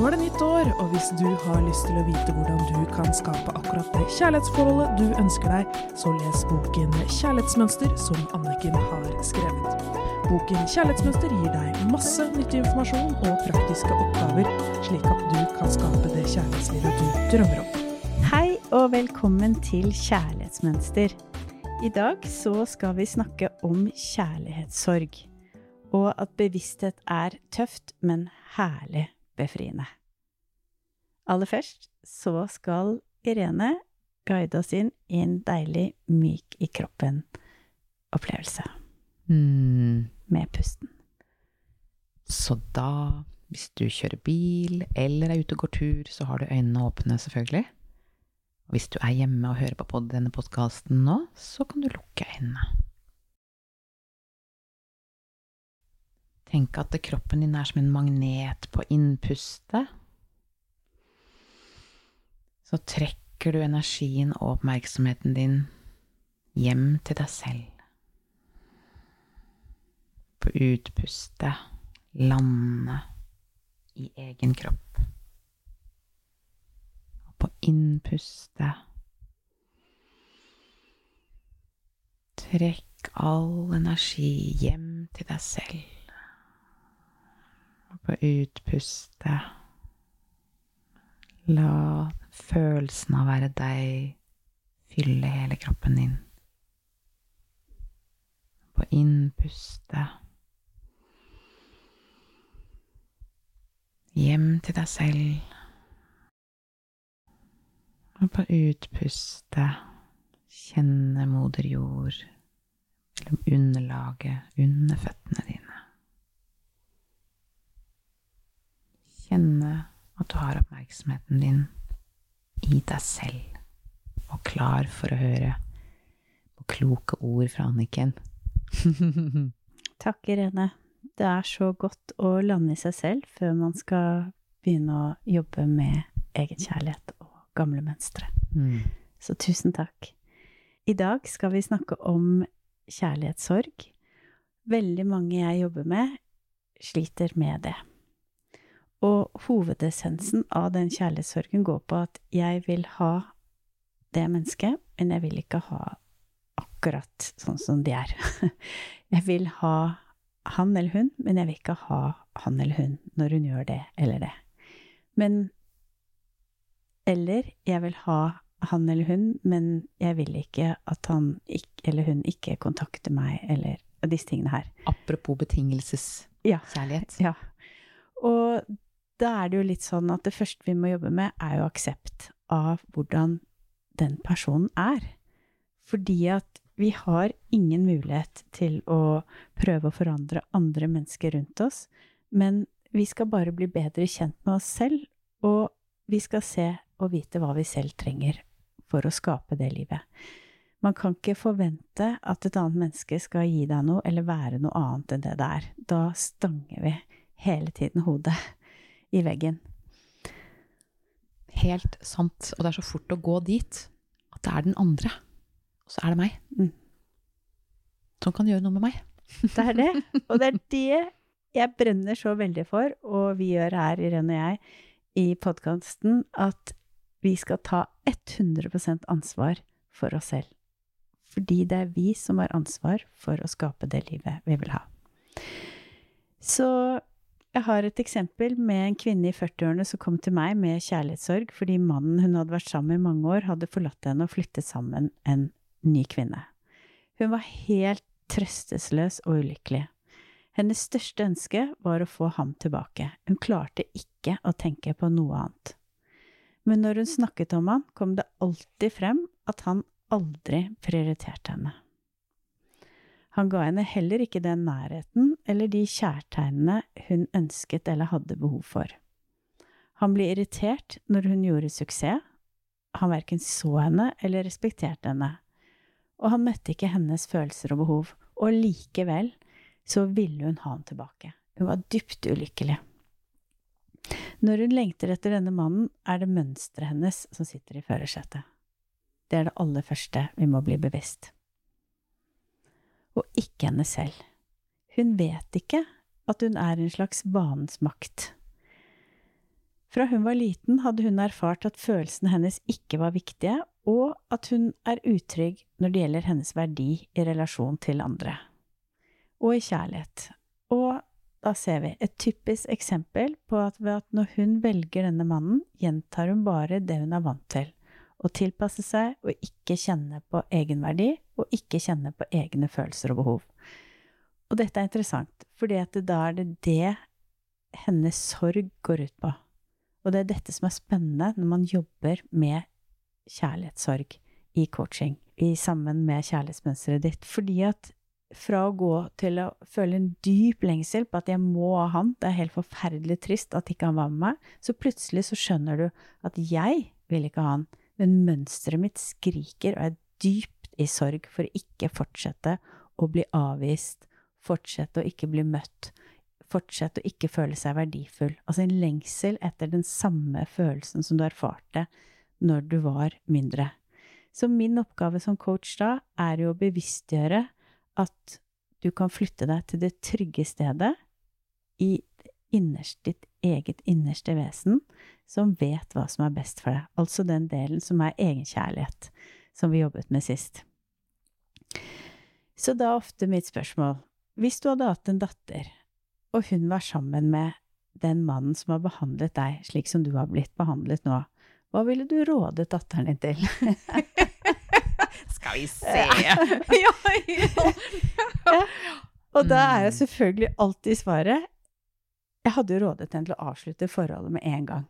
Nå er det nytt år, og hvis du har lyst til å vite hvordan du kan skape akkurat det kjærlighetsforholdet du ønsker deg, så les boken Kjærlighetsmønster som Anniken har skrevet. Boken Kjærlighetsmønster gir deg masse nyttig informasjon og praktiske oppgaver, slik at du kan skape det kjærlighetslivet du drømmer om. Hei og velkommen til Kjærlighetsmønster. I dag så skal vi snakke om kjærlighetssorg, og at bevissthet er tøft, men herlig befriende. Aller først så skal Irene guide oss inn i en deilig myk i kroppen-opplevelse. Mm. Med pusten. Så da, hvis du kjører bil eller er ute og går tur, så har du øynene åpne, selvfølgelig. Og hvis du er hjemme og hører på denne podkasten nå, så kan du lukke øynene. Tenk at kroppen din er som en magnet på innpustet. Så trekker du energien og oppmerksomheten din hjem til deg selv. På utpustet lande i egen kropp. Og på innpustet Trekk all energi hjem til deg selv. Og på utpustet La følelsen av å være deg fylle hele kroppen din. På innpustet Hjem til deg selv. Og på utpustet kjenne moder jord, eller underlaget under føttene dine. Kjenne at du har oppmerksomheten din i deg selv, og klar for å høre på kloke ord fra Anniken. Takk, Irene. Det er så godt å lande i seg selv før man skal begynne å jobbe med egenkjærlighet og gamle mønstre. Mm. Så tusen takk. I dag skal vi snakke om kjærlighetssorg. Veldig mange jeg jobber med, sliter med det. Og hovedessensen av den kjærlighetssorgen går på at jeg vil ha det mennesket, men jeg vil ikke ha akkurat sånn som de er. Jeg vil ha han eller hun, men jeg vil ikke ha han eller hun når hun gjør det eller det. Men Eller jeg vil ha han eller hun, men jeg vil ikke at han eller hun ikke kontakter meg, eller disse tingene her. Apropos betingelseskjærlighet. Ja. ja. Og da er det jo litt sånn at det første vi må jobbe med, er jo aksept av hvordan den personen er. Fordi at vi har ingen mulighet til å prøve å forandre andre mennesker rundt oss, men vi skal bare bli bedre kjent med oss selv, og vi skal se og vite hva vi selv trenger for å skape det livet. Man kan ikke forvente at et annet menneske skal gi deg noe eller være noe annet enn det det er. Da stanger vi hele tiden hodet i veggen. Helt sant. Og det er så fort å gå dit at det er den andre, og så er det meg. Mm. Som kan gjøre noe med meg. Det er det. Og det er det jeg brenner så veldig for, og vi gjør her, Irene og jeg, i podkasten, at vi skal ta 100% ansvar for oss selv. Fordi det er vi som har ansvar for å skape det livet vi vil ha. Så jeg har et eksempel med en kvinne i 40-årene som kom til meg med kjærlighetssorg fordi mannen hun hadde vært sammen med i mange år, hadde forlatt henne og flyttet sammen en ny kvinne. Hun var helt trøstesløs og ulykkelig. Hennes største ønske var å få ham tilbake. Hun klarte ikke å tenke på noe annet. Men når hun snakket om han, kom det alltid frem at han aldri prioriterte henne. Han ga henne heller ikke den nærheten eller de kjærtegnene hun ønsket eller hadde behov for. Han ble irritert når hun gjorde suksess, han verken så henne eller respekterte henne, og han møtte ikke hennes følelser og behov, og likevel så ville hun ha ham tilbake. Hun var dypt ulykkelig. Når hun lengter etter denne mannen, er det mønsteret hennes som sitter i førersetet. Det er det aller første vi må bli bevisst. Og ikke henne selv. Hun vet ikke at hun er en slags banens makt. Fra hun var liten hadde hun erfart at følelsene hennes ikke var viktige, og at hun er utrygg når det gjelder hennes verdi i relasjon til andre. Og i kjærlighet. Og da ser vi et typisk eksempel på at ved at når hun velger denne mannen, gjentar hun bare det hun er vant til. Å tilpasse seg og ikke kjenne på egenverdi, og ikke kjenne på egne følelser og behov. Og dette er interessant, fordi da er det det hennes sorg går ut på. Og det er dette som er spennende når man jobber med kjærlighetssorg i coaching, i sammen med kjærlighetsmønsteret ditt. Fordi at fra å gå til å føle en dyp lengsel på at jeg må ha han, det er helt forferdelig trist at ikke han var med meg, så plutselig så skjønner du at jeg vil ikke ha han, men mønsteret mitt skriker og er dypt i sorg for å ikke fortsette å bli avvist, fortsette å ikke bli møtt, fortsette å ikke føle seg verdifull. Altså en lengsel etter den samme følelsen som du erfarte når du var mindre. Så min oppgave som coach da er jo å bevisstgjøre at du kan flytte deg til det trygge stedet i innerst, ditt eget innerste vesen, som vet hva som er best for deg. Altså den delen som er egenkjærlighet, som vi jobbet med sist. Så da ofte mitt spørsmål Hvis du hadde hatt en datter, og hun var sammen med den mannen som har behandlet deg slik som du har blitt behandlet nå, hva ville du rådet datteren din til? Skal vi se ja, ja. Og da er jo selvfølgelig alltid svaret Jeg hadde jo rådet henne til å avslutte forholdet med en gang.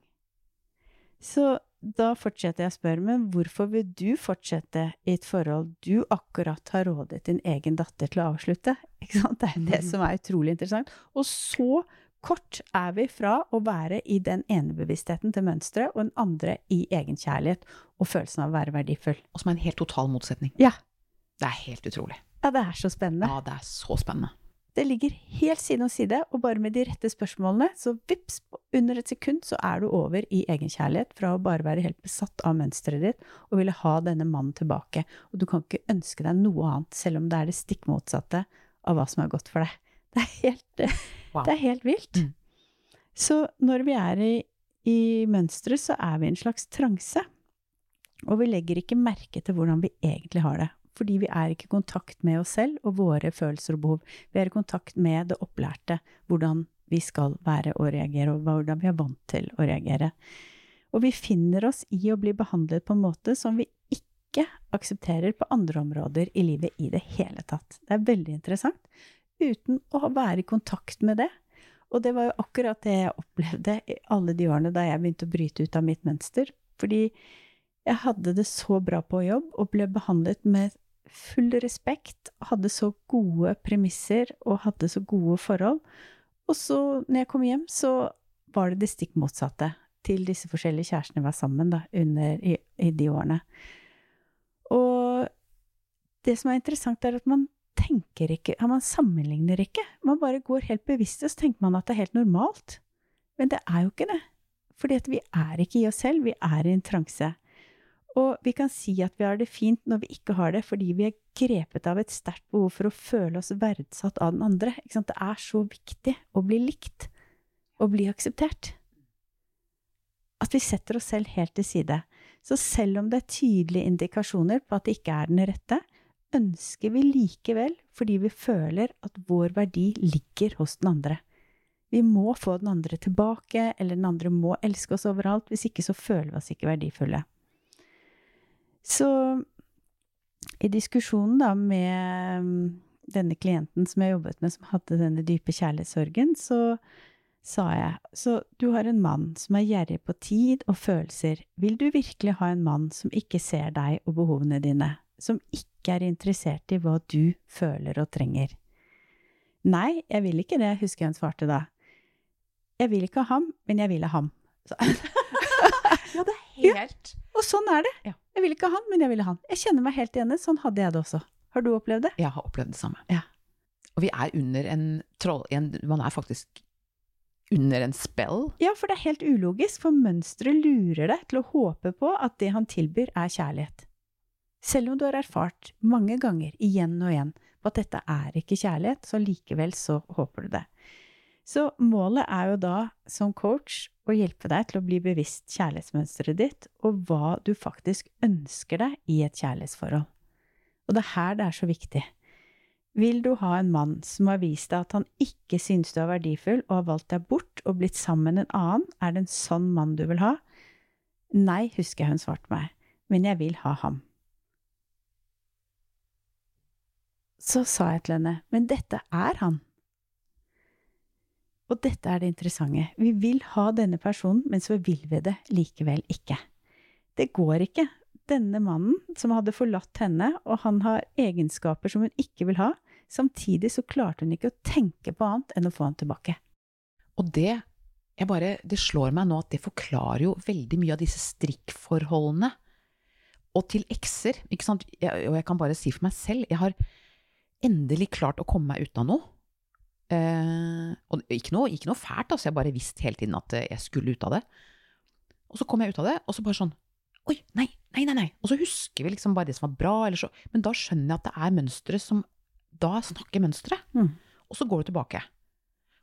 Så da fortsetter jeg å spørre, men hvorfor vil du fortsette i et forhold du akkurat har rådet din egen datter til å avslutte? Ikke sant? Det er det som er utrolig interessant. Og så kort er vi fra å være i den ene bevisstheten til mønsteret, og den andre i egenkjærlighet og følelsen av å være verdifull. Og som er en helt total motsetning. Ja. Det er helt utrolig. Ja, det er så spennende. Ja, det er så spennende. Det ligger helt side om side, og bare med de rette spørsmålene, så vips, under et sekund så er du over i egenkjærlighet fra å bare være helt besatt av mønsteret ditt og ville ha denne mannen tilbake. Og du kan ikke ønske deg noe annet, selv om det er det stikk motsatte av hva som er godt for deg. Det er helt, wow. det er helt vilt. Mm. Så når vi er i, i mønsteret, så er vi i en slags transe. Og vi legger ikke merke til hvordan vi egentlig har det. Fordi vi er ikke i kontakt med oss selv og våre følelser og behov. Vi er i kontakt med det opplærte, hvordan vi skal være og reagere, og hvordan vi er vant til å reagere. Og vi finner oss i å bli behandlet på en måte som vi ikke aksepterer på andre områder i livet i det hele tatt. Det er veldig interessant uten å være i kontakt med det. Og det var jo akkurat det jeg opplevde i alle de årene da jeg begynte å bryte ut av mitt mønster. Fordi jeg hadde det så bra på jobb og ble behandlet med full respekt, hadde så gode premisser og hadde så gode forhold. Og så, når jeg kom hjem, så var det det stikk motsatte til disse forskjellige kjærestene var sammen da, under, i, i de årene. Og det som er interessant, er at man tenker ikke, man sammenligner ikke. Man bare går helt bevisst, og så tenker man at det er helt normalt. Men det er jo ikke det. Fordi at vi er ikke i oss selv, vi er i en transe. Og vi kan si at vi har det fint når vi ikke har det, fordi vi er grepet av et sterkt behov for å føle oss verdsatt av den andre. Det er så viktig å bli likt, å bli akseptert. At vi setter oss selv helt til side. Så selv om det er tydelige indikasjoner på at det ikke er den rette, ønsker vi likevel fordi vi føler at vår verdi ligger hos den andre. Vi må få den andre tilbake, eller den andre må elske oss overalt. Hvis ikke så føler vi oss ikke verdifulle. Så i diskusjonen da med mm, denne klienten som jeg jobbet med, som hadde denne dype kjærlighetssorgen, så sa jeg, så du har en mann som er gjerrig på tid og følelser, vil du virkelig ha en mann som ikke ser deg og behovene dine, som ikke er interessert i hva du føler og trenger. Nei, jeg vil ikke det, husker jeg hun svarte da. Jeg vil ikke ha ham, men jeg vil ha ham. ja, det er helt ja, Og sånn er det. Ja. Jeg ville ikke ha han, men jeg ville han. Jeg kjenner meg helt igjen. Sånn hadde jeg det også. Har du opplevd det? Jeg har opplevd det samme. Ja. Og vi er under en troll... En, man er faktisk under en spell. Ja, for det er helt ulogisk, for mønsteret lurer deg til å håpe på at det han tilbyr, er kjærlighet. Selv om du har erfart mange ganger, igjen og igjen, på at dette er ikke kjærlighet, så likevel så håper du det. Så målet er jo da, som coach, å hjelpe deg til å bli bevisst kjærlighetsmønsteret ditt, og hva du faktisk ønsker deg i et kjærlighetsforhold. Og det er her det er så viktig. Vil du ha en mann som har vist deg at han ikke synes du er verdifull og har valgt deg bort og blitt sammen med en annen, er det en sånn mann du vil ha? Nei, husker jeg hun svarte meg, men jeg vil ha ham. Så sa jeg til henne, men dette er han. Og dette er det interessante. Vi vil ha denne personen, men så vil vi det likevel ikke. Det går ikke. Denne mannen som hadde forlatt henne, og han har egenskaper som hun ikke vil ha, samtidig så klarte hun ikke å tenke på annet enn å få han tilbake. Og det, bare, det slår meg nå at det forklarer jo veldig mye av disse strikkforholdene. Og til ekser, ikke sant, jeg, og jeg kan bare si for meg selv, jeg har endelig klart å komme meg ut av noe. Eh, og ikke noe, ikke noe fælt, altså, jeg bare visste hele tiden at jeg skulle ut av det. Og så kom jeg ut av det, og så bare sånn Oi, nei, nei, nei, nei. Og så husker vi liksom bare det som var bra, eller så Men da skjønner jeg at det er mønstre som Da snakker mønsteret. Mm. Og så går du tilbake.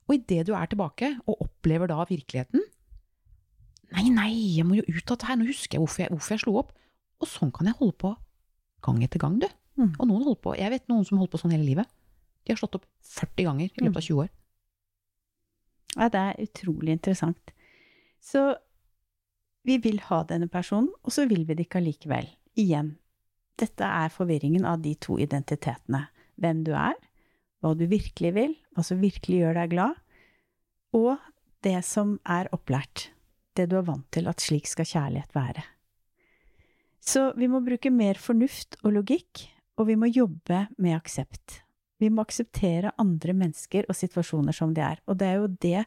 Og idet du er tilbake, og opplever da virkeligheten Nei, nei, jeg må jo ut av dette her. Nå husker jeg hvorfor, jeg hvorfor jeg slo opp. Og sånn kan jeg holde på gang etter gang, du. Mm. Og noen holder på Jeg vet noen som holder på sånn hele livet. De har slått opp 40 ganger i løpet av 20 år. Ja, det er utrolig interessant. Så vi vil ha denne personen, og så vil vi det ikke allikevel. Igjen, dette er forvirringen av de to identitetene. Hvem du er, hva du virkelig vil, hva som virkelig gjør deg glad, og det som er opplært. Det du er vant til at slik skal kjærlighet være. Så vi må bruke mer fornuft og logikk, og vi må jobbe med aksept. Vi må akseptere andre mennesker og situasjoner som de er. Og det er jo det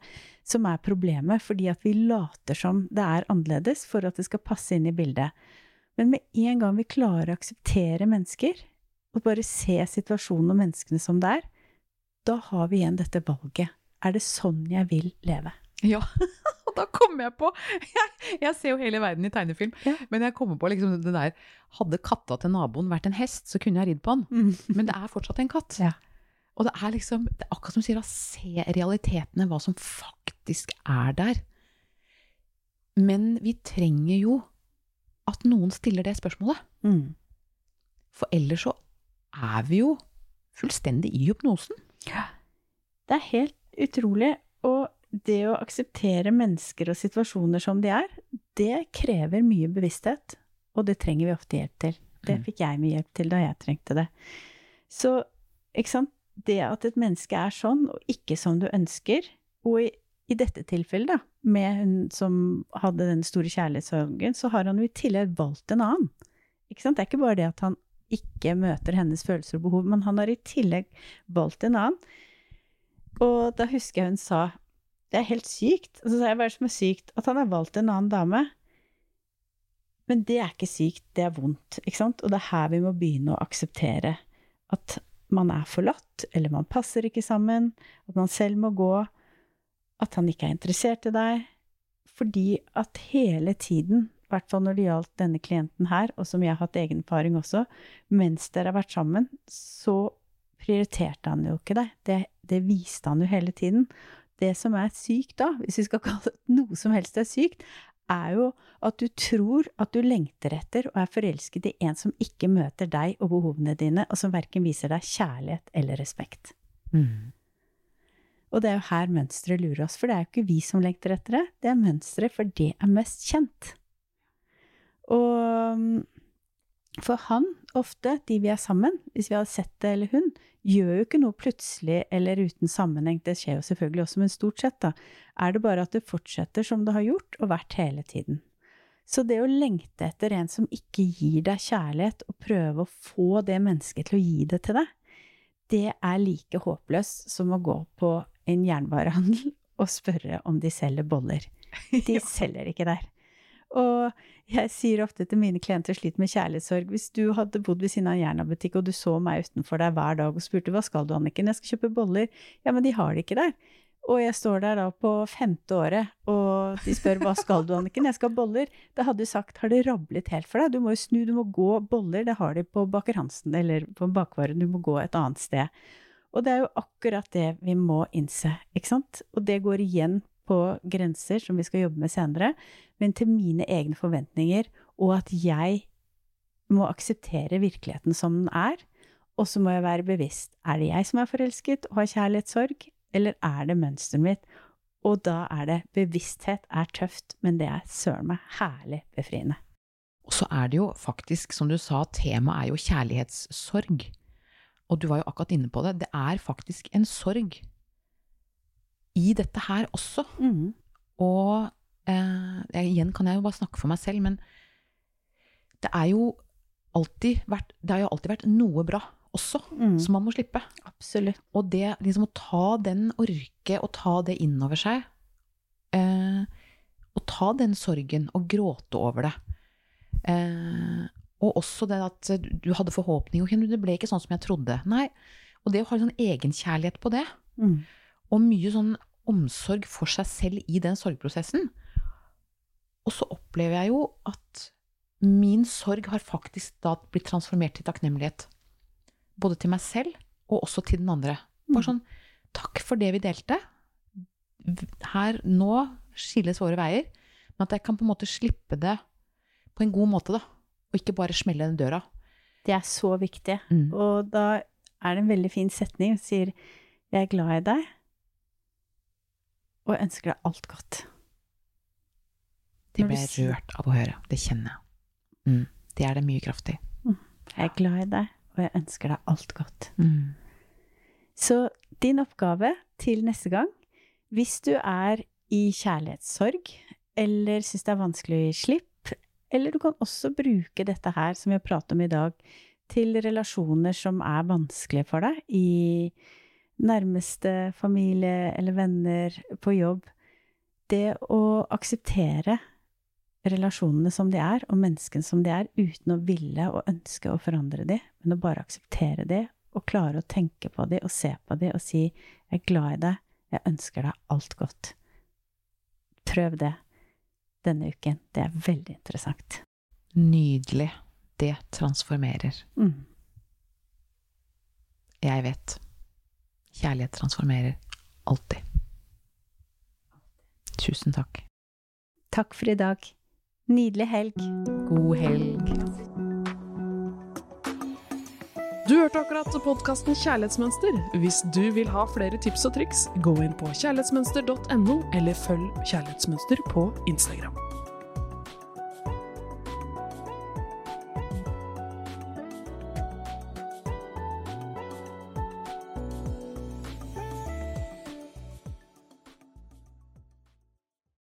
som er problemet, fordi at vi later som det er annerledes for at det skal passe inn i bildet. Men med en gang vi klarer å akseptere mennesker, og bare se situasjonen og menneskene som det er, da har vi igjen dette valget. Er det sånn jeg vil leve? Ja, og da kommer jeg på jeg, jeg, ser jo hele verden i tegnefilm, ja. men jeg kommer på liksom det der Hadde katta til naboen vært en hest, så kunne jeg ridd på den. Mm. Men det er fortsatt en katt. Ja. Og det er liksom det er akkurat som du sier, å se realitetene, hva som faktisk er der. Men vi trenger jo at noen stiller det spørsmålet. Mm. For ellers så er vi jo fullstendig i hypnosen. Ja. Det er helt utrolig. Og det å akseptere mennesker og situasjoner som de er, det krever mye bevissthet. Og det trenger vi ofte hjelp til. Det Mm. fikk jeg mye hjelp til da jeg trengte det. Så, ikke sant, det at et menneske er sånn, og ikke som du ønsker, og i, i dette tilfellet, da, med hun som hadde den store kjærlighetssorgen, så har han jo i tillegg valgt en annen. Ikke sant? Det er ikke bare det at han ikke møter hennes følelser og behov, men han har i tillegg valgt en annen. Og da husker jeg hun sa det er helt sykt. Og så sa jeg hva er det som er sykt? At han har valgt en annen dame. Men det er ikke sykt, det er vondt. ikke sant? Og det er her vi må begynne å akseptere at man er forlatt, eller man passer ikke sammen, at man selv må gå, at han ikke er interessert i deg. Fordi at hele tiden, i hvert fall når det gjaldt denne klienten her, og som jeg har hatt egen erfaring også, mens dere har vært sammen, så prioriterte han jo ikke deg. Det, viste han jo hele tiden. Det som er sykt da, hvis vi skal kalle det noe som helst er sykt, er jo at du tror at du lengter etter og er forelsket i en som ikke møter deg og behovene dine, og som verken viser deg kjærlighet eller respekt. Mm. Og det er jo her mønsteret lurer oss, for det er jo ikke vi som lengter etter det, det er mønsteret, for det er mest kjent. Og for han, ofte, de vi er sammen, hvis vi hadde sett det eller hun, gjør jo ikke noe plutselig eller uten sammenheng, det skjer jo selvfølgelig også, men stort sett da, er det bare at det fortsetter som det har gjort og vært hele tiden. Så det å lengte etter en som ikke gir deg kjærlighet, og prøve å få det mennesket til å gi det til deg, det er like håpløst som å gå på en jernvarehandel og spørre om de selger boller. De selger ikke der. Og jeg sier ofte til mine klienter sliter med kjærlighetssorg. Hvis du hadde bodd ved siden av en Jernabutikk og du så meg utenfor deg hver dag og spurte hva skal du, Anniken, jeg skal kjøpe boller. Ja, men de har det ikke der. Og jeg står der da på femte året, og de spør hva skal du, Anniken, jeg skal ha boller. Da hadde du sagt har det rablet helt for deg, du må jo snu, du må gå boller, det har de på Baker Hansen eller på bakvaren, du må gå et annet sted. Og det er jo akkurat det vi må innse, ikke sant? Og det går igjen på grenser som vi skal jobbe med senere, men til mine egne forventninger, og at jeg må akseptere virkeligheten som den er. Og så må jeg være bevisst. Er det jeg som er forelsket og har kjærlighetssorg, eller er det mønsteret mitt? Og da er det bevissthet er tøft, men det er søren meg herlig befriende. Og så er det jo faktisk, som du sa, temaet er jo kjærlighetssorg. Og du var jo akkurat inne på det. Det er faktisk en sorg i dette her også. Mm. Og eh, igjen kan jeg jo bare snakke for meg selv, men det er jo alltid vært, det har jo alltid vært noe bra også, Mm. som man må slippe. Absolutt. Og det liksom å ta den, orke å ta det inn over seg, eh, og ta den sorgen og gråte over det. Eh, og også det at du- hadde forhåpning, det ble ikke sånn som jeg trodde. Nei, og det å ha en sånn egenkjærlighet på det, Mm. Og mye sånn omsorg for seg selv i den sorgprosessen. Og så opplever jeg jo at min sorg har faktisk da blitt transformert til takknemlighet. Både til meg selv, og også til den andre. Bare sånn, takk for det vi delte. Her, nå skilles våre veier. Men at jeg kan på en måte slippe det på en god måte, da. Og ikke bare smelle den døra. Det er så viktig. Mm. Og da er det en veldig fin setning som sier 'Jeg er glad i deg, og jeg ønsker deg alt godt'. Det Når ble jeg rørt av å høre. Det kjenner jeg. Mm. Det er det mye kraft i. Jeg er glad i deg, og jeg ønsker deg alt godt. Mm. Så din oppgave til neste gang, hvis du er i kjærlighetssorg, eller syns det er vanskelig å gi slipp, eller du kan også bruke dette her som vi har pratet om i dag, til relasjoner som er vanskelige for deg, i nærmeste familie eller venner, på jobb. Det å akseptere relasjonene som de er, og menneskene som de er, uten å ville og ønske å forandre de, men å bare akseptere de, og klare å tenke på de, og se på de, og si 'jeg er glad i deg, jeg ønsker deg alt godt'. Prøv det denne uken. Det er veldig interessant. Nydelig. Det transformerer. Mm. Jeg vet. Kjærlighet transformerer. Alltid. Tusen takk. Takk for i dag. Nydelig helg. God helg. Du hørte akkurat podkasten Kjærlighetsmønster. Hvis du vil ha flere tips og triks, gå inn på kjærlighetsmønster.no, eller følg Kjærlighetsmønster på Instagram.